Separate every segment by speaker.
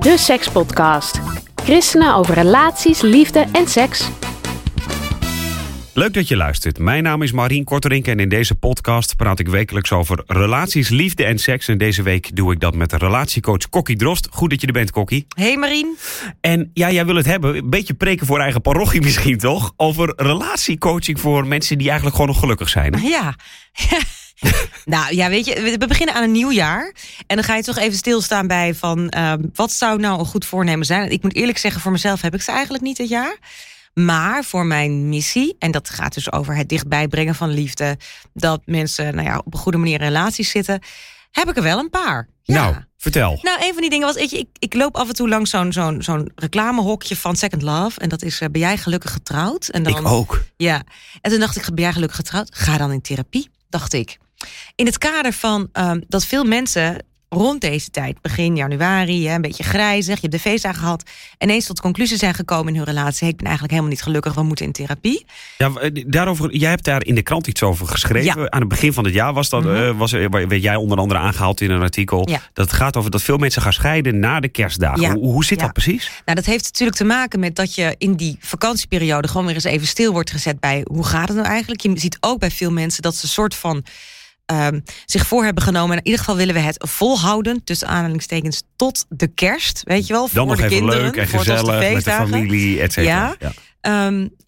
Speaker 1: De Sekspodcast. Christenen over relaties, liefde en seks.
Speaker 2: Leuk dat je luistert. Mijn naam is Marien Korterink en in deze podcast praat ik wekelijks over relaties, liefde en seks. En deze week doe ik dat met relatiecoach Kokkie Drost. Goed dat je er bent, Kokkie.
Speaker 3: Hey Marien.
Speaker 2: En ja, jij wil het hebben, een beetje preken voor eigen parochie misschien toch? Over relatiecoaching voor mensen die eigenlijk gewoon nog gelukkig zijn. hè?
Speaker 3: Ja. nou ja, weet je, we beginnen aan een nieuw jaar. En dan ga je toch even stilstaan bij van ehm, wat zou nou een goed voornemen zijn. Ik moet eerlijk zeggen, voor mezelf heb ik ze eigenlijk niet dit jaar. Maar voor mijn missie, en dat gaat dus over het dichtbij brengen van liefde, dat mensen nou ja, op een goede manier in relaties zitten, heb ik er wel een paar. Ja.
Speaker 2: Nou, vertel.
Speaker 3: Nou, een van die dingen was, weet je, ik, ik loop af en toe langs zo'n zo'n zo'n reclamehokje van Second Love. En dat is, eh, ben jij gelukkig getrouwd? En dan,
Speaker 2: Ik ook.
Speaker 3: Ja. En toen dacht ik, ben jij gelukkig getrouwd? Ga dan in therapie, dacht ik. In het kader van ehm, dat veel mensen rond deze tijd, begin januari, hè, een beetje grijzig, je hebt de feestdagen gehad, ineens tot conclusie zijn gekomen in hun relatie. Ik ben eigenlijk helemaal niet gelukkig, we moeten in therapie.
Speaker 2: Ja, eh, daarover, jij hebt daar in de krant iets over geschreven.
Speaker 3: Ja.
Speaker 2: Aan het begin van het jaar was dat, eh, was, er- werd jij onder andere aangehaald in een artikel.
Speaker 3: Ja.
Speaker 2: Dat het gaat over dat veel mensen gaan scheiden na de kerstdagen.
Speaker 3: Ja.
Speaker 2: Hoe, hoe zit dat precies?
Speaker 3: Nou, dat heeft natuurlijk te maken met dat je in die vakantieperiode gewoon weer eens even stil wordt gezet bij hoe gaat het nou eigenlijk. Je ziet ook bij veel mensen dat ze een soort van ehm, zich voor hebben genomen. En in ieder geval willen we het volhouden, tussen aanhalingstekens, tot de kerst. Weet je wel, voor
Speaker 2: Dan nog
Speaker 3: de
Speaker 2: even
Speaker 3: kinderen.
Speaker 2: leuk en
Speaker 3: voor
Speaker 2: gezellig met de
Speaker 3: feestdagen.
Speaker 2: familie, et cetera.
Speaker 3: Ja.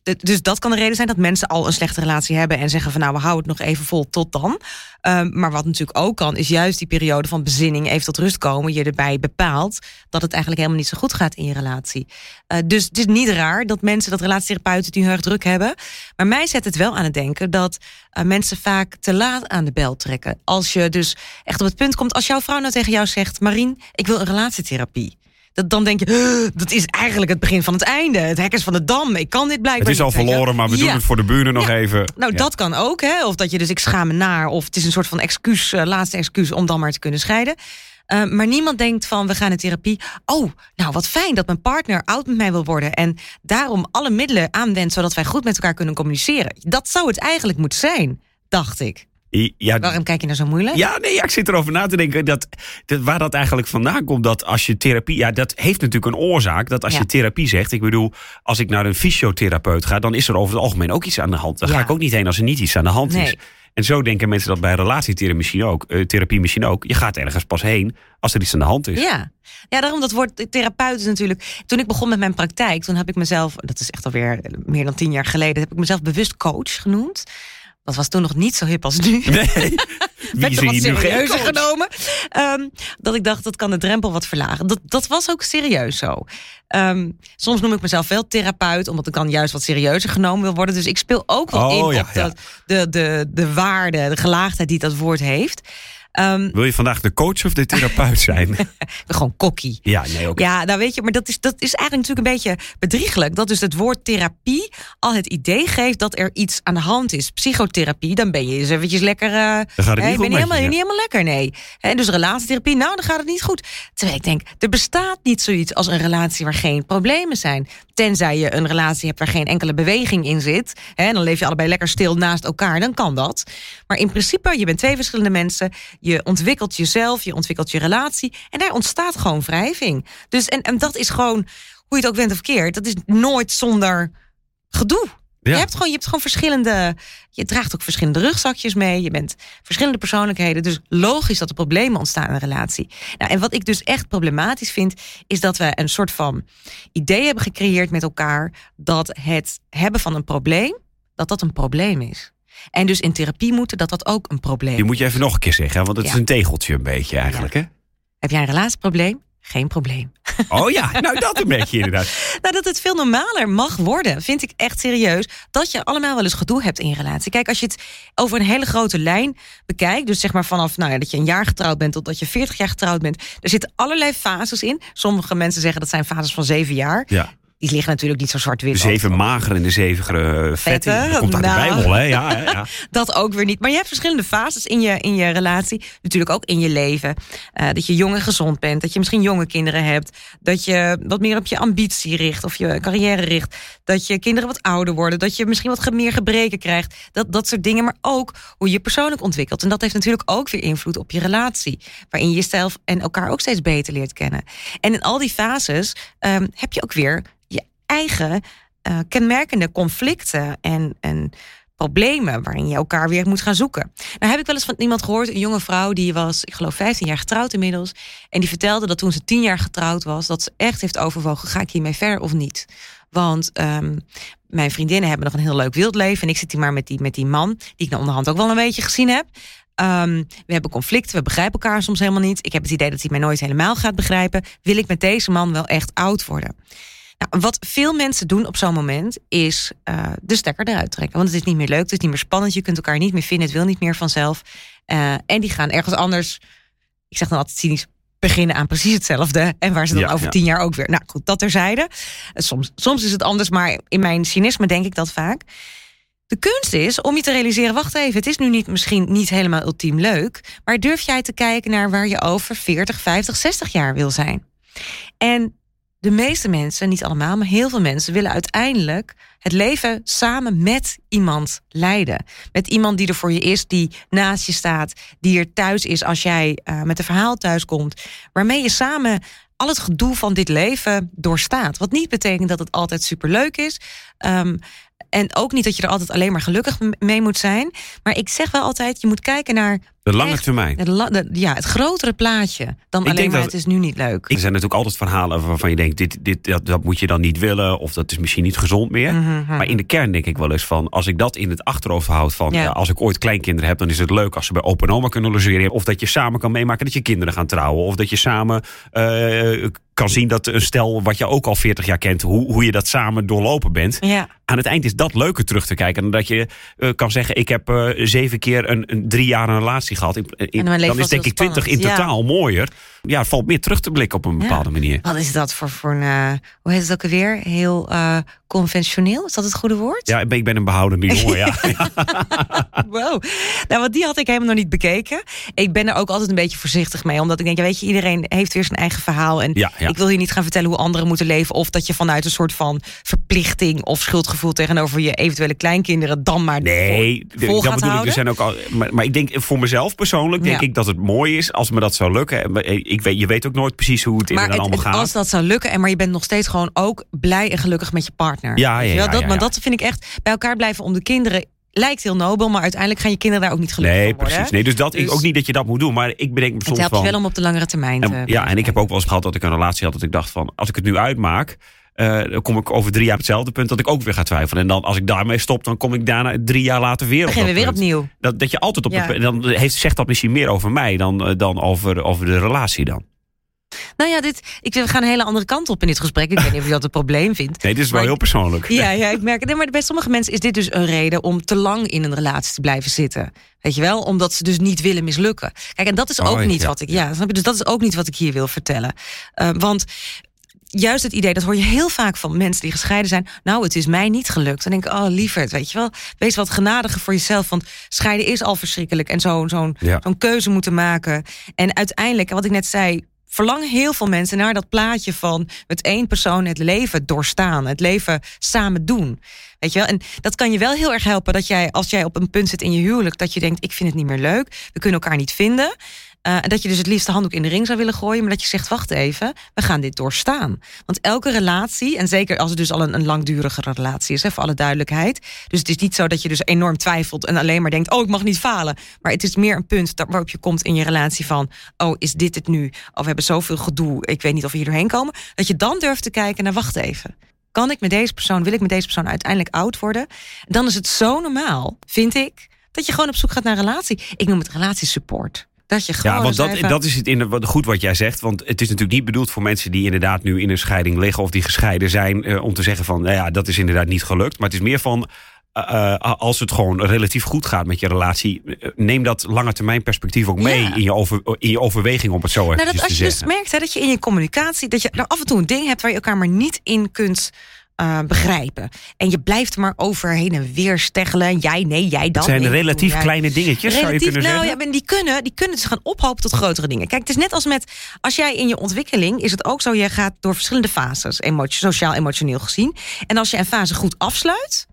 Speaker 3: D- dus dat kan de reden zijn dat mensen al een slechte relatie hebben en zeggen van nou we houden het nog even vol tot dan. Ehm, maar wat natuurlijk ook kan, is juist die periode van bezinning, even tot rust komen, je erbij bepaalt dat het eigenlijk helemaal niet zo goed gaat in je relatie. Eh, dus het is niet raar dat mensen, dat relatietherapeuten nu heel erg druk hebben. Maar mij zet het wel aan het denken dat eh, mensen vaak te laat aan de bel trekken. Als je dus echt op het punt komt, als jouw vrouw nou tegen jou zegt, Marien, ik wil een relatietherapie. Dat, dan denk je, "Huh, dat is eigenlijk het begin van het einde. Het hek is van de dam. Ik kan dit blijkbaar
Speaker 2: Het is al
Speaker 3: niet,
Speaker 2: verloren, maar we doen het voor de buren nog
Speaker 3: Ja.
Speaker 2: even.
Speaker 3: Nou,
Speaker 2: Ja.
Speaker 3: dat kan ook. Hè? Of dat je dus, ik schaam me naar. Of het is een soort van excuus, eh, laatste excuus om dan maar te kunnen scheiden. Eh, maar niemand denkt van, we gaan in therapie. Oh, nou wat fijn dat mijn partner oud met mij wil worden. En daarom alle middelen aanwendt, zodat wij goed met elkaar kunnen communiceren. Dat zou het eigenlijk moeten zijn, dacht ik.
Speaker 2: Ja,
Speaker 3: Waarom kijk je nou zo moeilijk?
Speaker 2: Ja, nee, ja, ik zit erover na te denken dat, dat, waar dat eigenlijk vandaan komt. Dat als je therapie, ja, dat heeft natuurlijk een oorzaak. Dat als
Speaker 3: Ja.
Speaker 2: je therapie zegt, ik bedoel, als ik naar een fysiotherapeut ga, dan is er over het algemeen ook iets aan de hand. Ga
Speaker 3: Ja.
Speaker 2: ik ook niet heen als er niet iets aan de hand is. En zo denken mensen dat bij relatietherapie misschien ook. eh, therapie misschien ook. Je gaat ergens pas heen als er iets aan de hand is.
Speaker 3: Ja. ja, daarom dat woord therapeut is natuurlijk. Toen ik begon met mijn praktijk, toen heb ik mezelf, dat is echt alweer meer dan tien jaar geleden, heb ik mezelf bewust coach genoemd. Dat was toen nog niet zo hip als nu.
Speaker 2: Nee. Wie zie
Speaker 3: wat
Speaker 2: je nu
Speaker 3: serieuzer genomen. Ehm, dat ik dacht, dat kan de drempel wat verlagen. Dat, dat was ook serieus zo. Ehm, soms noem ik mezelf wel therapeut, omdat ik dan juist wat serieuzer genomen wil worden. Dus ik speel ook wel
Speaker 2: Oh,
Speaker 3: in
Speaker 2: ja,
Speaker 3: op
Speaker 2: ja.
Speaker 3: de, de, de waarde, de gelaagdheid die dat woord heeft. Ehm,
Speaker 2: Wil je vandaag de coach of de therapeut zijn?
Speaker 3: gewoon kokkie.
Speaker 2: ja, nee, oké.
Speaker 3: Ja, nou weet je, maar dat is, dat is eigenlijk natuurlijk een beetje bedriegelijk. Dat dus het woord therapie al het idee geeft dat er iets aan de hand is. Psychotherapie, dan ben je eens eventjes lekker... eh,
Speaker 2: Dan gaat het niet goed
Speaker 3: helemaal,
Speaker 2: je, ja.
Speaker 3: niet helemaal lekker, nee. En dus relatietherapie, nou, dan gaat het niet goed. Terwijl ik denk, er bestaat niet zoiets als een relatie waar geen problemen zijn. Tenzij je een relatie hebt waar geen enkele beweging in zit. Hè, dan leef je allebei lekker stil naast elkaar, dan kan dat. Maar in principe, je bent twee verschillende mensen. Je ontwikkelt jezelf, je ontwikkelt je relatie. En daar ontstaat gewoon wrijving. Dus, en, en dat is gewoon, hoe je het ook bent of keert... dat is nooit zonder gedoe.
Speaker 2: Ja.
Speaker 3: Je hebt gewoon, je hebt gewoon verschillende. Je draagt ook verschillende rugzakjes mee. Je bent verschillende persoonlijkheden. Dus logisch dat er problemen ontstaan in een relatie. Nou, en wat ik dus echt problematisch vind, is dat we een soort van idee hebben gecreëerd met elkaar dat het hebben van een probleem, dat dat een probleem is. En dus in therapie moeten, dat dat ook een probleem
Speaker 2: Die moet je even nog een keer zeggen, want het is een tegeltje een beetje eigenlijk. Hè?
Speaker 3: Heb jij een relatieprobleem? geen probleem.
Speaker 2: Oh ja, nou dat een beetje inderdaad.
Speaker 3: Nou, dat het veel normaler mag worden, vind ik echt serieus. Dat je allemaal wel eens gedoe hebt in je relatie. Kijk, als je het over een hele grote lijn bekijkt, dus zeg maar vanaf nou ja, dat je een jaar getrouwd bent tot dat je 40 jaar getrouwd bent, er zitten allerlei fases in. Sommige mensen zeggen dat zijn fases van zeven jaar.
Speaker 2: Ja.
Speaker 3: Die liggen natuurlijk niet zo zwart-wit.
Speaker 2: De zeven magere en de zeven vette.
Speaker 3: Vette,
Speaker 2: Dat komt uit de
Speaker 3: nou.
Speaker 2: Bijbel, hè? Ja, hè? ja.
Speaker 3: Dat ook weer niet. Maar je hebt verschillende fases in je, in je relatie. Natuurlijk ook in je leven. Eh, dat je jong en gezond bent. Dat je misschien jonge kinderen hebt. Dat je wat meer op je ambitie richt. Of je carrière richt. Dat je kinderen wat ouder worden. Dat je misschien wat meer gebreken krijgt. Dat, dat soort dingen. Maar ook hoe je persoonlijk ontwikkelt. En dat heeft natuurlijk ook weer invloed op je relatie. Waarin je jezelf en elkaar ook steeds beter leert kennen. En in al die fases ehm, heb je ook weer eigen eh, kenmerkende conflicten en, en problemen waarin je elkaar weer moet gaan zoeken. Nou heb ik wel eens van iemand gehoord, een jonge vrouw die was, ik geloof 15 jaar getrouwd inmiddels, en die vertelde dat toen ze 10 jaar getrouwd was, dat ze echt heeft overwogen, ga ik hiermee ver of niet? Want ehm, mijn vriendinnen hebben nog een heel leuk wildleven en ik zit hier maar met die, met die man, die ik nou onderhand ook wel een beetje gezien heb. Ehm, we hebben conflicten, we begrijpen elkaar soms helemaal niet. Ik heb het idee dat hij mij nooit helemaal gaat begrijpen. Wil ik met deze man wel echt oud worden? Nou, wat veel mensen doen op zo'n moment is eh, de stekker eruit trekken. Want het is niet meer leuk, het is niet meer spannend. Je kunt elkaar niet meer vinden, het wil niet meer vanzelf. Eh, en die gaan ergens anders, ik zeg dan altijd cynisch, beginnen aan precies hetzelfde. En waar ze dan
Speaker 2: Ja,
Speaker 3: over
Speaker 2: ja.
Speaker 3: tien jaar ook weer. Nou goed, dat terzijde. Eh, Soms, soms is het anders, maar in mijn cynisme denk ik dat vaak. De kunst is om je te realiseren: wacht even, het is nu niet, misschien niet helemaal ultiem leuk. Maar durf jij te kijken naar waar je over 40, 50, 60 jaar wil zijn? En de meeste mensen, niet allemaal, maar heel veel mensen willen uiteindelijk het leven samen met iemand leiden. Met iemand die er voor je is, die naast je staat, die er thuis is als jij eh, met een verhaal thuis komt, waarmee je samen al het gedoe van dit leven doorstaat. Wat niet betekent dat het altijd superleuk is. Ehm, en ook niet dat je er altijd alleen maar gelukkig mee moet zijn. Maar ik zeg wel altijd, je moet kijken naar
Speaker 2: De lange
Speaker 3: Echt.
Speaker 2: termijn.
Speaker 3: het, la- de- ja, het grotere plaatje. Dan
Speaker 2: Ik
Speaker 3: alleen maar
Speaker 2: dat-
Speaker 3: het is nu niet leuk.
Speaker 2: Er zijn natuurlijk altijd verhalen waarvan je denkt: dit, dit, dat, dat moet je dan niet willen, of dat is misschien niet gezond meer.
Speaker 3: Mhm,
Speaker 2: Maar in de kern denk ik wel eens van: als ik dat in het achterhoofd houd, van
Speaker 3: Ja.
Speaker 2: ja, als ik ooit kleinkinderen heb, dan is het leuk als ze bij opa en oma kunnen logeren. Of dat je samen kan meemaken dat je kinderen gaan trouwen. Of dat je samen eh, kan zien dat een stel wat je ook al 40 jaar kent, hoe, hoe je dat samen doorlopen bent.
Speaker 3: Ja.
Speaker 2: Aan het eind is dat leuker terug te kijken. Dan dat je eh, kan zeggen: ik heb eh, zeven keer een, een drie jaar een relatie gehad. In, in- dan is denk ik twintig in
Speaker 3: spannend, ja.
Speaker 2: totaal mooier. Ja, het valt meer terug te blikken op een bepaalde manier.
Speaker 3: Wat is dat voor, voor een, eh, hoe heet het ook alweer? Heel eh, conventioneel, is dat het goede woord?
Speaker 2: Ja, ik ben, ik ben een behoudende jongen. Ja.
Speaker 3: Wow. Nou, want die had ik helemaal nog niet bekeken. Ik ben er ook altijd een beetje voorzichtig mee. Omdat ik denk, ja, weet je, iedereen heeft weer zijn eigen verhaal. En
Speaker 2: Ja,
Speaker 3: ik wil hier niet gaan vertellen hoe anderen moeten leven. Of dat je vanuit een soort van verplichting of schuldgevoel tegenover je eventuele kleinkinderen dan maar
Speaker 2: Nee,
Speaker 3: vol,
Speaker 2: de-
Speaker 3: vol
Speaker 2: dat
Speaker 3: gaat
Speaker 2: bedoel ik. Er zijn ook al, maar, maar ik denk voor mezelf persoonlijk denk ik dat het mooi is als me dat zou lukken. En Ik weet, je weet ook nooit precies hoe het inderdaad
Speaker 3: het-
Speaker 2: allemaal
Speaker 3: het-
Speaker 2: gaat.
Speaker 3: als dat zou lukken, en maar je bent nog steeds gewoon ook blij en gelukkig met je partner.
Speaker 2: Ja, ja, ja,
Speaker 3: dat,
Speaker 2: ja,
Speaker 3: Maar dat vind ik echt bij elkaar blijven om de kinderen. Lijkt heel nobel, maar uiteindelijk gaan je kinderen daar ook niet gelukkig
Speaker 2: Nee,
Speaker 3: van worden.
Speaker 2: precies. Nee, dus dat ik
Speaker 3: Dus-
Speaker 2: ook niet dat je dat moet doen. Maar ik bedenk me
Speaker 3: Het
Speaker 2: soms
Speaker 3: helpt je
Speaker 2: van.
Speaker 3: wel om op de langere termijn te.
Speaker 2: en, ja, en ik heb ook wel eens gehad dat ik een relatie had dat ik dacht van als ik het nu uitmaak. Eh, dan kom ik over drie jaar op hetzelfde punt dat ik ook weer ga twijfelen. En dan als ik daarmee stop, dan kom ik daarna drie jaar later weer op
Speaker 3: Beginnen we weer
Speaker 2: punt.
Speaker 3: opnieuw.
Speaker 2: Dat, dat je altijd op
Speaker 3: Ja.
Speaker 2: het, dan heeft, zegt dat misschien meer over mij dan, eh, dan over, over de relatie dan.
Speaker 3: Nou ja, dit, ik, we gaan een hele andere kant op in dit gesprek. Ik weet niet of je dat een probleem vindt.
Speaker 2: Nee, dit is wel
Speaker 3: Maar-
Speaker 2: heel persoonlijk.
Speaker 3: Ja, ja, ik merk het. Nee, maar bij sommige mensen is dit dus een reden om te lang in een relatie te blijven zitten. Weet je wel? Omdat ze dus niet willen mislukken. Kijk, en dat is ook
Speaker 2: Oh,
Speaker 3: niet
Speaker 2: ja.
Speaker 3: wat ik. Ja, snap je? Dus dat is ook niet wat ik hier wil vertellen. Eh, want juist het idee, dat hoor je heel vaak van mensen die gescheiden zijn. Nou, het is mij niet gelukt. Dan denk ik, oh lieverd, weet je wel. Wees wat genadiger voor jezelf. Want scheiden is al verschrikkelijk. En zo'n zo'n
Speaker 2: Ja.
Speaker 3: zo'n keuze moeten maken. En uiteindelijk, wat ik net zei. Verlangen heel veel mensen naar dat plaatje van met één persoon het leven doorstaan, het leven samen doen. Weet je wel? En dat kan je wel heel erg helpen dat jij, als jij op een punt zit in je huwelijk, dat je denkt: ik vind het niet meer leuk, we kunnen elkaar niet vinden. Eh, dat je dus het liefst de handdoek in de ring zou willen gooien, maar dat je zegt: wacht even, we gaan dit doorstaan. Want elke relatie, en zeker als het dus al een, een langdurige relatie is, hè, voor alle duidelijkheid. Dus het is niet zo dat je dus enorm twijfelt en alleen maar denkt: oh, ik mag niet falen. Maar het is meer een punt waarop je komt in je relatie van: oh, is dit het nu? Of we hebben zoveel gedoe, ik weet niet of we hier doorheen komen. Dat je dan durft te kijken naar: wacht even. Kan ik met deze persoon, wil ik met deze persoon uiteindelijk oud worden? Dan is het zo normaal, vind ik, dat je gewoon op zoek gaat naar een relatie. Ik noem het relatiesupport. Dat je gewoon
Speaker 2: Ja, want dat,
Speaker 3: even-
Speaker 2: dat is het in, wat- goed wat jij zegt. Want het is natuurlijk niet bedoeld voor mensen die inderdaad nu in een scheiding liggen. of die gescheiden zijn. eh, om te zeggen van, nou ja, dat is inderdaad niet gelukt. Maar het is meer van. eh, eh, als het gewoon relatief goed gaat met je relatie, neem dat lange termijn perspectief ook mee
Speaker 3: Ja.
Speaker 2: in, je over, in je overweging, om het zo
Speaker 3: Nou, dat
Speaker 2: te
Speaker 3: als je dus merkt hè, dat je in je communicatie, dat je er af en toe een ding hebt waar je elkaar maar niet in kunt eh, begrijpen. En je blijft maar over heen en weer steggelen. Jij, nee, jij dan.
Speaker 2: het zijn
Speaker 3: nee,
Speaker 2: relatief kleine dingetjes, zou je
Speaker 3: Relatief,
Speaker 2: kunnen
Speaker 3: nou,
Speaker 2: zeggen.
Speaker 3: ja, maar die kunnen, die kunnen zich gaan ophopen tot grotere dingen. Kijk, het is net als met, als jij in je ontwikkeling, is het ook zo, je gaat door verschillende fases, emotio- sociaal-emotioneel gezien. En als je een fase goed afsluit,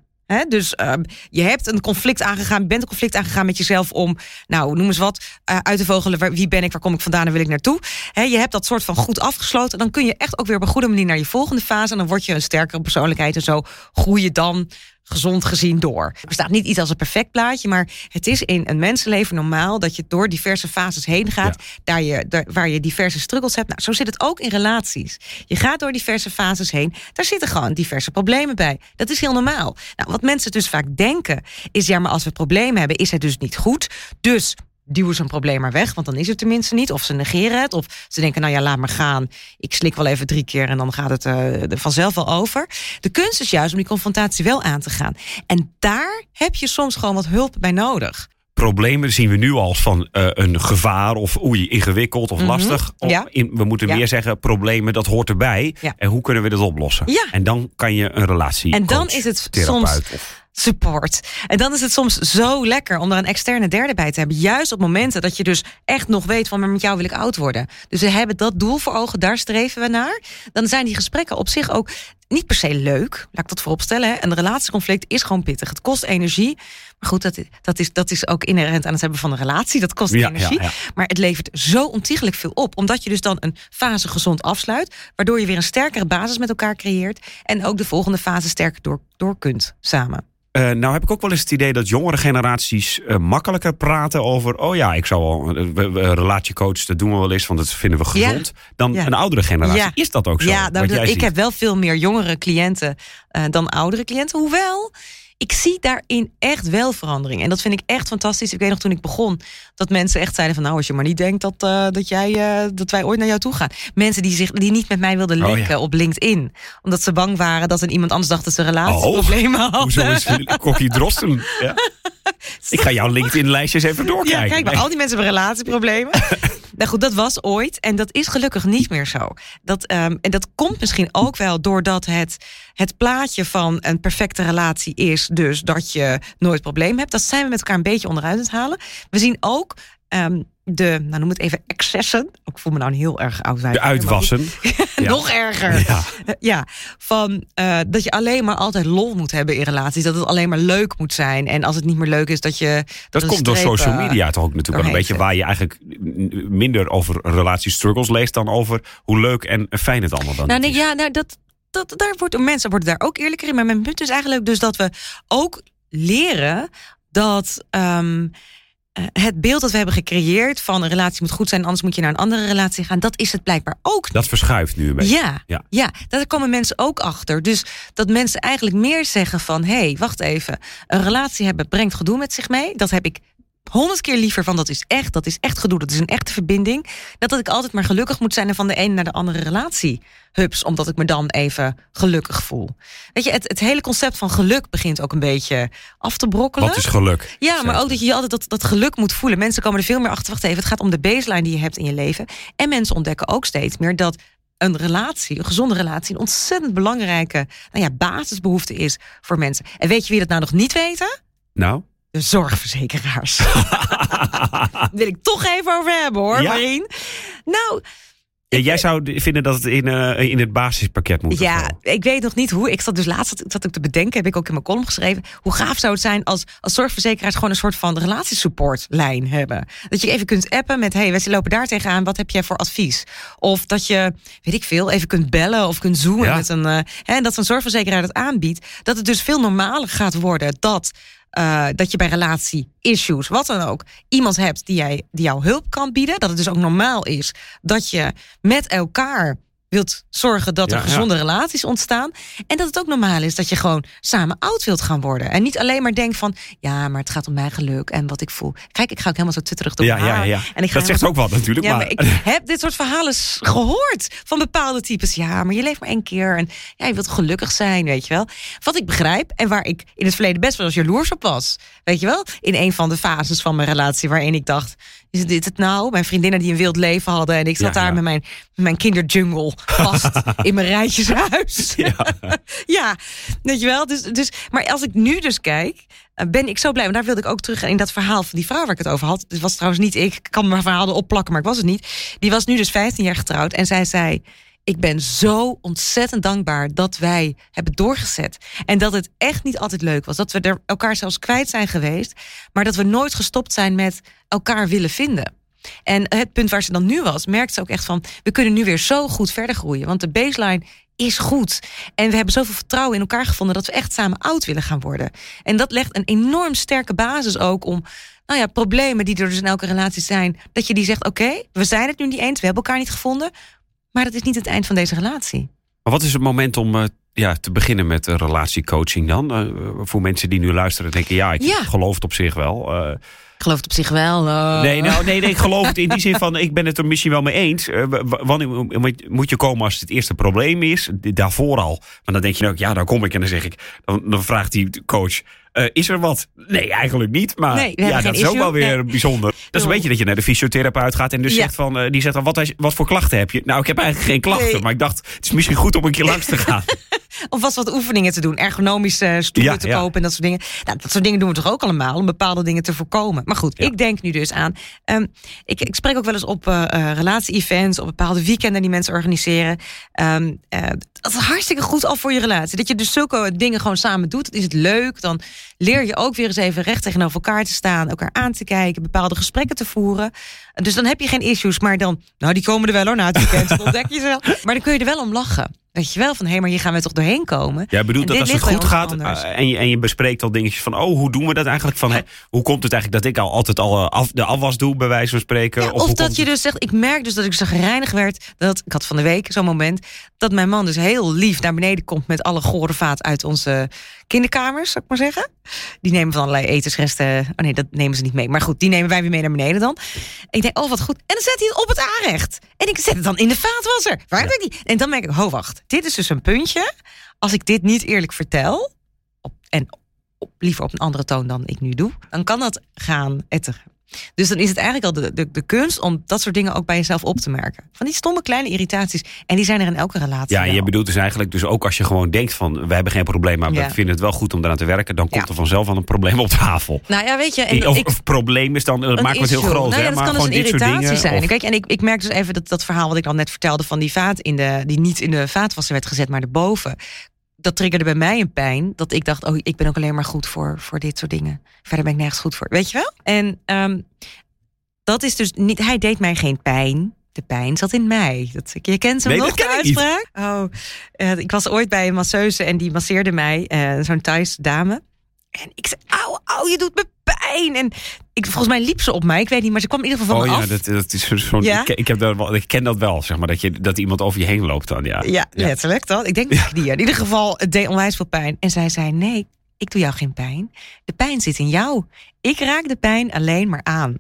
Speaker 3: dus ehm, je hebt een conflict aangegaan, bent een conflict aangegaan met jezelf om, nou, noem eens wat, eh, uit te vogelen, wie ben ik, waar kom ik vandaan en wil ik naartoe. Hè, je hebt dat soort van goed afgesloten, dan kun je echt ook weer op een goede manier naar je volgende fase en dan word je een sterkere persoonlijkheid en zo groei je dan gezond gezien door. Er bestaat niet iets als een perfect plaatje, maar het is in een mensenleven normaal dat je door diverse fases heen gaat, daar je, daar, waar je diverse struggles hebt. Nou, zo zit het ook in relaties. Je gaat door diverse fases heen, daar zitten gewoon diverse problemen bij. Dat is heel normaal. Nou, wat mensen dus vaak denken is, ja, maar als we problemen hebben, is het dus niet goed. Dus duwen ze een probleem maar weg, want dan is het tenminste niet. Of ze negeren het, of ze denken, nou ja, laat maar gaan. Ik slik wel even drie keer en dan gaat het eh, er vanzelf wel over. De kunst is juist om die confrontatie wel aan te gaan. En daar heb je soms gewoon wat hulp bij nodig.
Speaker 2: Problemen zien we nu als van eh, een gevaar of oei, ingewikkeld of
Speaker 3: Mhm,
Speaker 2: lastig. Of
Speaker 3: ja.
Speaker 2: in, we moeten
Speaker 3: Ja.
Speaker 2: meer zeggen, problemen, dat hoort erbij.
Speaker 3: Ja.
Speaker 2: En hoe kunnen we dat oplossen?
Speaker 3: Ja.
Speaker 2: En dan kan je een relatie.
Speaker 3: En dan is het soms
Speaker 2: of-
Speaker 3: support. En dan is het soms zo lekker om er een externe derde bij te hebben. Juist op momenten dat je dus echt nog weet van... maar met jou wil ik oud worden. Dus we hebben dat doel voor ogen, daar streven we naar. Dan zijn die gesprekken op zich ook niet per se leuk. Laat ik dat vooropstellen. Een relatieconflict is gewoon pittig. Het kost energie. Maar goed, dat, dat, is, dat is ook inherent aan het hebben van een relatie. Dat kost
Speaker 2: Ja,
Speaker 3: energie.
Speaker 2: ja, ja.
Speaker 3: Maar het levert zo ontiegelijk veel op. Omdat je dus dan een fase gezond afsluit. Waardoor je weer een sterkere basis met elkaar creëert. En ook de volgende fase sterker door, door kunt samen.
Speaker 2: Eh, nou heb ik ook wel eens het idee dat jongere generaties eh, makkelijker praten over... oh ja, ik zou wel een we- een relatiecoach, dat doen we wel eens... want dat vinden we
Speaker 3: Ja.
Speaker 2: gezond. Dan
Speaker 3: Ja.
Speaker 2: een oudere generatie.
Speaker 3: Ja.
Speaker 2: Is dat ook zo?
Speaker 3: Ja, ik
Speaker 2: ziet?
Speaker 3: heb wel veel meer jongere cliënten eh, dan oudere cliënten. Hoewel, ik zie daarin echt wel verandering. En dat vind ik echt fantastisch. Ik weet nog toen ik begon, dat mensen echt zeiden van... nou, als je maar niet denkt dat, eh, dat, jij, eh, dat wij ooit naar jou toe gaan. Mensen die, zich, die niet met mij wilden
Speaker 2: Oh,
Speaker 3: linken
Speaker 2: ja.
Speaker 3: op LinkedIn. Omdat ze bang waren dat er iemand anders dacht dat ze relatieproblemen hadden.
Speaker 2: Oh, Hoezo is Kokkie Drosten? Ja. Ik ga jouw LinkedIn-lijstjes even doorkijken.
Speaker 3: Ja, kijk, maar al die mensen hebben relatieproblemen. nou goed, dat was ooit. En dat is gelukkig niet meer zo. Dat, ehm, en dat komt misschien ook wel doordat het, het plaatje van een perfecte relatie is... dus dat je nooit probleem hebt. Dat zijn we met elkaar een beetje onderuit aan het halen. We zien ook ehm, de, nou noem het even, excessen. Ik voel me nou een heel erg oud
Speaker 2: De uitwassen. Ja.
Speaker 3: Nog erger.
Speaker 2: Ja.
Speaker 3: Ja, van eh, dat je alleen maar altijd lol moet hebben in relaties. Dat het alleen maar leuk moet zijn. En als het niet meer leuk is, dat je.
Speaker 2: Dat komt door social
Speaker 3: eh,
Speaker 2: media toch ook natuurlijk wel een beetje... waar je eigenlijk minder over relatiestruggles leest... dan over hoe leuk en fijn het allemaal dan
Speaker 3: Nou, nee,
Speaker 2: is.
Speaker 3: ja, nou, dat, dat, daar wordt, mensen worden daar ook eerlijker in. Maar mijn punt is eigenlijk dus dat we ook leren dat ehm, eh, het beeld dat we hebben gecreëerd van een relatie moet goed zijn, anders moet je naar een andere relatie gaan, dat is het blijkbaar ook.
Speaker 2: Dat verschuift nu een beetje.
Speaker 3: Ja,
Speaker 2: Ja.
Speaker 3: ja. daar komen mensen ook achter. Dus dat mensen eigenlijk meer zeggen van... hé, hey, wacht even, een relatie hebben brengt gedoe met zich mee. Dat heb ik honderd keer liever van dat is echt, dat is echt gedoe, dat is een echte verbinding. Dat dat ik altijd maar gelukkig moet zijn en van de ene naar de andere relatie hups, omdat ik me dan even gelukkig voel. Weet je, het, het hele concept van geluk begint ook een beetje af te brokkelen.
Speaker 2: Wat is geluk?
Speaker 3: Ja, maar ook dat je je altijd dat, dat geluk moet voelen. Mensen komen er veel meer achter. Wacht even, het gaat om de baseline die je hebt in je leven. En mensen ontdekken ook steeds meer dat een relatie, een gezonde relatie, een ontzettend belangrijke nou ja, basisbehoefte is voor mensen. En weet je wie dat nou nog niet weten?
Speaker 2: Nou?
Speaker 3: De zorgverzekeraars. Daar wil ik toch even over hebben hoor,
Speaker 2: Ja?
Speaker 3: Marien. Nou,
Speaker 2: Ja, jij zou vinden dat het in, eh, in het basispakket moet?
Speaker 3: Ja, ik weet nog niet hoe. Ik zat dus laatst zat ik te bedenken, heb ik ook in mijn column geschreven. Hoe gaaf zou het zijn als, als zorgverzekeraars gewoon een soort van relatiesupportlijn hebben? Dat je even kunt appen met: hey, wij lopen daar tegenaan, wat heb jij voor advies? Of dat je, weet ik veel, even kunt bellen of kunt zoomen
Speaker 2: Ja.
Speaker 3: met een. eh, hè, en dat een zorgverzekeraar dat aanbiedt. Dat het dus veel normaler gaat worden dat. Eh, dat je bij relatie-issues, wat dan ook, iemand hebt die, jij, die jou hulp kan bieden. Dat het dus ook normaal is dat je met elkaar wilt zorgen dat er
Speaker 2: ja.
Speaker 3: gezonde relaties ontstaan. En dat het ook normaal is dat je gewoon samen oud wilt gaan worden. En niet alleen maar denkt van, ja, maar het gaat om mijn geluk en wat ik voel. Kijk, ik ga ook helemaal zo tutterig door
Speaker 2: Ja,
Speaker 3: haar.
Speaker 2: ja.
Speaker 3: En ik ga
Speaker 2: Dat zegt ook wat natuurlijk. maar,
Speaker 3: maar ik heb dit soort verhalen gehoord van bepaalde types. Ja, maar je leeft maar één keer en ja, je wilt gelukkig zijn, weet je wel. Wat ik begrijp en waar ik in het verleden best wel eens jaloers op was. Weet je wel, in een van de fases van mijn relatie waarin ik dacht... is dit het nou? Mijn vriendinnen die een wild leven hadden... en ik zat
Speaker 2: Ja,
Speaker 3: daar
Speaker 2: ja.
Speaker 3: met mijn, mijn kinderjungle vast in mijn rijtjeshuis.
Speaker 2: Ja.
Speaker 3: ja, weet je wel. Dus, dus, maar als ik nu dus kijk, eh, ben ik zo blij. Want daar wilde ik ook terug in dat verhaal van die vrouw waar ik het over had. Het was trouwens niet ik. Ik kan mijn verhaal erop plakken, maar ik was het niet. Die was nu dus 15 jaar getrouwd. En zij zei, ik ben zo ontzettend dankbaar dat wij hebben doorgezet. En dat het echt niet altijd leuk was. Dat we er elkaar zelfs kwijt zijn geweest. Maar dat we nooit gestopt zijn met elkaar willen vinden. En het punt waar ze dan nu was, merkte ze ook echt van... we kunnen nu weer zo goed verder groeien. Want de baseline is goed. En we hebben zoveel vertrouwen in elkaar gevonden... dat we echt samen oud willen gaan worden. En dat legt een enorm sterke basis ook om... nou ja, problemen die er dus in elke relatie zijn... dat je die zegt, oké, we zijn het nu niet eens... we hebben elkaar niet gevonden... maar dat is niet het eind van deze relatie.
Speaker 2: Maar wat is het moment om eh, ja, te beginnen met eh, relatiecoaching dan? Eh, voor mensen die nu luisteren en denken, ja, ik
Speaker 3: Ja.
Speaker 2: geloof het op zich wel.
Speaker 3: Ik geloof het op zich wel.
Speaker 2: nee, nou, nee, nee, ik geloof het in die zin van, ik ben het er misschien wel mee eens. Wanneer moet- je komen als het eerste probleem is? Daarvoor al. Maar dan denk je ook, ja, dan kom ik en dan zeg ik, dan, dan vraagt die coach, eh, is er wat? Nee, eigenlijk niet. Maar
Speaker 3: Nee,
Speaker 2: ja, dat is ook wel weer
Speaker 3: Nee.
Speaker 2: bijzonder. Dat is een beetje dat je naar de fysiotherapeut gaat en dus
Speaker 3: Ja.
Speaker 2: zegt van, eh, die zegt dan, wat, wat voor klachten heb je? Nou, ik heb eigenlijk geen klachten,
Speaker 3: Nee.
Speaker 2: maar ik dacht, het is misschien goed om een keer langs te gaan.
Speaker 3: Of was wat oefeningen te doen. Ergonomische stoelen
Speaker 2: Ja,
Speaker 3: te kopen en dat soort dingen. Nou, dat soort dingen doen we toch ook allemaal om bepaalde dingen te voorkomen. Maar goed, ik denk nu dus aan. ehm, ik, ik spreek ook wel eens op eh, relatie-events, op bepaalde weekenden die mensen organiseren. Ehm, eh, dat is hartstikke goed al voor je relatie. Dat je dus zulke dingen gewoon samen doet. Is het leuk. Dan leer je ook weer eens even recht tegenover elkaar te staan, elkaar aan te kijken, bepaalde gesprekken te voeren. Dus dan heb je geen issues, maar dan, nou die komen er wel hoor na het weekend. Dan ontdek je ze wel. Maar dan kun je er wel om lachen. Weet je wel, van hé, maar hier gaan we toch doorheen komen.
Speaker 2: Jij bedoelt dat als het goed gaat eh, en, je, en je bespreekt al dingetjes van... oh, hoe doen we dat eigenlijk? Van, hè, hoe komt het eigenlijk dat ik al altijd al eh, af, de afwas doe, bij wijze van spreken?
Speaker 3: Ja,
Speaker 2: of
Speaker 3: of dat je
Speaker 2: het-
Speaker 3: dus zegt, ik merk dus dat ik zo gereinigd werd. Dat, ik had van de week zo'n moment dat mijn man dus heel lief naar beneden komt met alle gore vaat uit onze kinderkamers, zou ik maar zeggen. Die nemen van allerlei etensresten. Oh nee, dat nemen ze niet mee. Maar goed, die nemen wij weer mee naar beneden dan. En ik denk, oh wat goed. En dan zet hij het op het aanrecht. En ik zet het dan in de vaatwasser. Waar heb ik die? En dan merk ik, ho wacht, dit is dus een puntje. Als ik dit niet eerlijk vertel, op, en op, liever op een andere toon dan ik nu doe, dan kan dat gaan etteren. Dus dan is het eigenlijk al de, de, de kunst om dat soort dingen ook bij jezelf op te merken. Van die stomme kleine irritaties. En die zijn er in elke relatie.
Speaker 2: Ja, je bedoelt dus eigenlijk, dus ook als je gewoon denkt van... we hebben geen probleem, maar
Speaker 3: Ja.
Speaker 2: we vinden het wel goed om eraan te werken... dan komt
Speaker 3: Ja.
Speaker 2: er vanzelf wel een probleem op tafel.
Speaker 3: Nou ja, weet je. En
Speaker 2: of,
Speaker 3: ik,
Speaker 2: of probleem is dan,
Speaker 3: een
Speaker 2: maken we het heel groot,
Speaker 3: Nou ja,
Speaker 2: hè?
Speaker 3: dat
Speaker 2: maar
Speaker 3: kan dus
Speaker 2: gewoon
Speaker 3: een
Speaker 2: dit soort
Speaker 3: irritatie
Speaker 2: dingen.
Speaker 3: zijn.
Speaker 2: of-
Speaker 3: Kijk, en ik, ik merk dus even dat, dat verhaal wat ik al net vertelde van die vaat in de, die niet in de vaatwasser werd gezet, maar erboven. Dat triggerde bij mij een pijn. Dat ik dacht, oh, ik ben ook alleen maar goed voor, voor dit soort dingen. Verder ben ik nergens goed voor. Weet je wel? En ehm, dat is dus niet. Hij deed mij geen pijn. De pijn zat in mij. Dat, je kent hem
Speaker 2: Nee,
Speaker 3: nog, de uitspraak? Oh, eh, ik was ooit bij een masseuse en die masseerde mij. eh, Zo'n Thais dame. En ik zei, auw, auw, je doet me pijn. En ik, volgens mij liep ze op mij. Ik weet niet, maar ze kwam in ieder geval
Speaker 2: Oh
Speaker 3: van me
Speaker 2: ja,
Speaker 3: af.
Speaker 2: dat, dat is zo'n...
Speaker 3: Ja?
Speaker 2: Ik, ik, heb dat wel, ik ken dat wel, zeg maar. Dat, je, dat iemand over je heen loopt dan, ja.
Speaker 3: Ja, letterlijk dat. Ik denk dat die. In ieder geval, het deed onwijs veel pijn. En zij zei, nee, ik doe jou geen pijn. De pijn zit in jou. Ik raak de pijn alleen maar aan.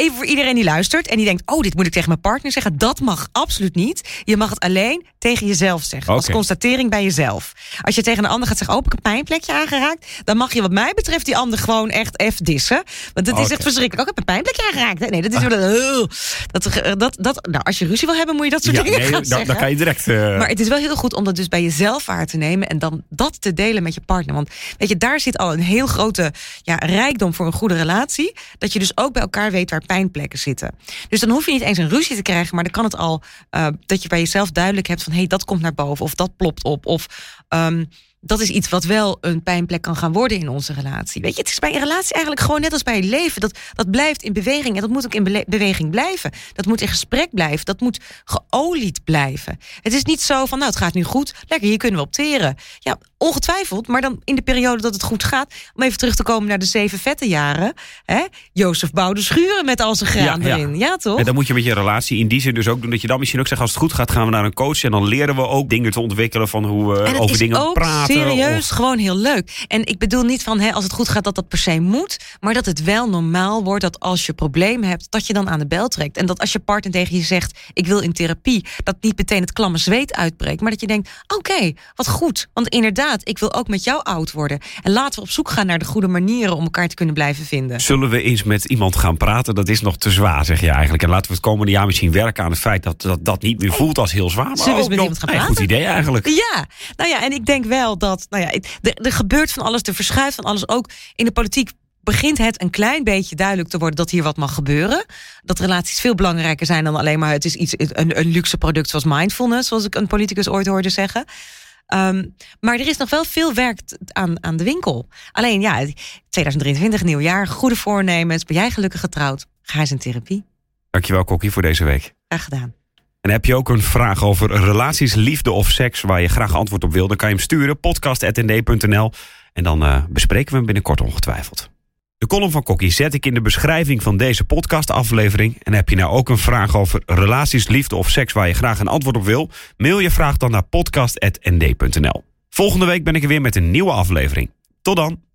Speaker 3: Even voor iedereen die luistert en die denkt... oh, dit moet ik tegen mijn partner zeggen. Dat mag absoluut niet. Je mag het alleen tegen jezelf zeggen. Als constatering bij jezelf. Als je tegen een ander gaat zeggen... oh, heb ik een pijnplekje aangeraakt? Dan mag je wat mij betreft die ander gewoon echt F dissen. Want het is echt verschrikkelijk. Ook, ik heb een pijnplekje aangeraakt. Nee, dat is... wel dat, dat, dat, nou, als je ruzie wil hebben, moet je dat soort
Speaker 2: Ja,
Speaker 3: dingen
Speaker 2: nee,
Speaker 3: gaan
Speaker 2: dan,
Speaker 3: zeggen.
Speaker 2: dan kan je direct... eh,
Speaker 3: Maar het is wel heel goed om dat dus bij jezelf waar te nemen en dan dat te delen met je partner. Want weet je, daar zit al een heel grote ja, rijkdom voor een goede relatie. Dat je dus ook bij elkaar weet waar pijnplekken zitten. Dus dan hoef je niet eens een ruzie te krijgen, maar dan kan het al eh, dat je bij jezelf duidelijk hebt van hé, hey, dat komt naar boven of dat plopt op. Of ehm, dat is iets wat wel een pijnplek kan gaan worden in onze relatie. Weet je, het is bij een relatie eigenlijk gewoon net als bij je leven. Dat, dat blijft in beweging en dat moet ook in beweging blijven. Dat moet in gesprek blijven. Dat moet geolied blijven. Het is niet zo van, nou, het gaat nu goed. Lekker, hier kunnen we opteren. Ja, Ongetwijfeld, maar dan in de periode dat het goed gaat. Om even terug te komen naar de zeven vette jaren. Hè? Jozef bouwde schuren met al zijn graan
Speaker 2: Ja, ja.
Speaker 3: erin. Ja, toch?
Speaker 2: En dan moet je met je relatie in die zin dus ook doen dat je dan misschien ook zegt als het goed gaat gaan we naar een coach en dan leren we ook dingen te ontwikkelen van hoe we over
Speaker 3: is
Speaker 2: dingen
Speaker 3: ook
Speaker 2: praten.
Speaker 3: serieus
Speaker 2: of-
Speaker 3: gewoon heel leuk. En ik bedoel niet van hè, als het goed gaat dat dat per se moet. Maar dat het wel normaal wordt dat als je problemen hebt... dat je dan aan de bel trekt. En dat als je partner tegen je zegt... ik wil in therapie, dat niet meteen het klamme zweet uitbreekt. Maar dat je denkt, oké, wat goed. Want inderdaad, ik wil ook met jou oud worden. En laten we op zoek gaan naar de goede manieren... om elkaar te kunnen blijven vinden.
Speaker 2: Zullen we eens met iemand gaan praten? Dat is nog te zwaar, zeg je eigenlijk. En laten we het komende jaar misschien werken aan het feit dat dat, dat niet meer voelt als heel zwaar. Maar
Speaker 3: Zullen we eens met iemand gaan praten?
Speaker 2: Goed idee eigenlijk.
Speaker 3: Ja, nou ja, en ik denk wel dat. Nou ja, er, er gebeurt van alles, er verschuift van alles. Ook in de politiek begint het een klein beetje duidelijk te worden dat hier wat mag gebeuren. Dat relaties veel belangrijker zijn dan alleen maar het is iets, een, een luxe product zoals mindfulness, zoals ik een politicus ooit hoorde zeggen. Ehm, maar er is nog wel veel werk aan, aan de winkel. Alleen ja, 2023, nieuw jaar, goede voornemens. Ben jij gelukkig getrouwd? Ga eens in therapie.
Speaker 2: Dankjewel, Kokkie, voor deze week.
Speaker 3: Graag gedaan.
Speaker 2: En heb je ook een vraag over relaties, liefde of seks... waar je graag antwoord op wil, dan kan je hem sturen. podcast.nd.nl En dan eh, bespreken we hem binnenkort ongetwijfeld. De column van Kokkie zet ik in de beschrijving van deze podcastaflevering. En heb je nou ook een vraag over relaties, liefde of seks... waar je graag een antwoord op wil? Mail je vraag dan naar podcast.nd.nl Volgende week ben ik er weer met een nieuwe aflevering. Tot dan!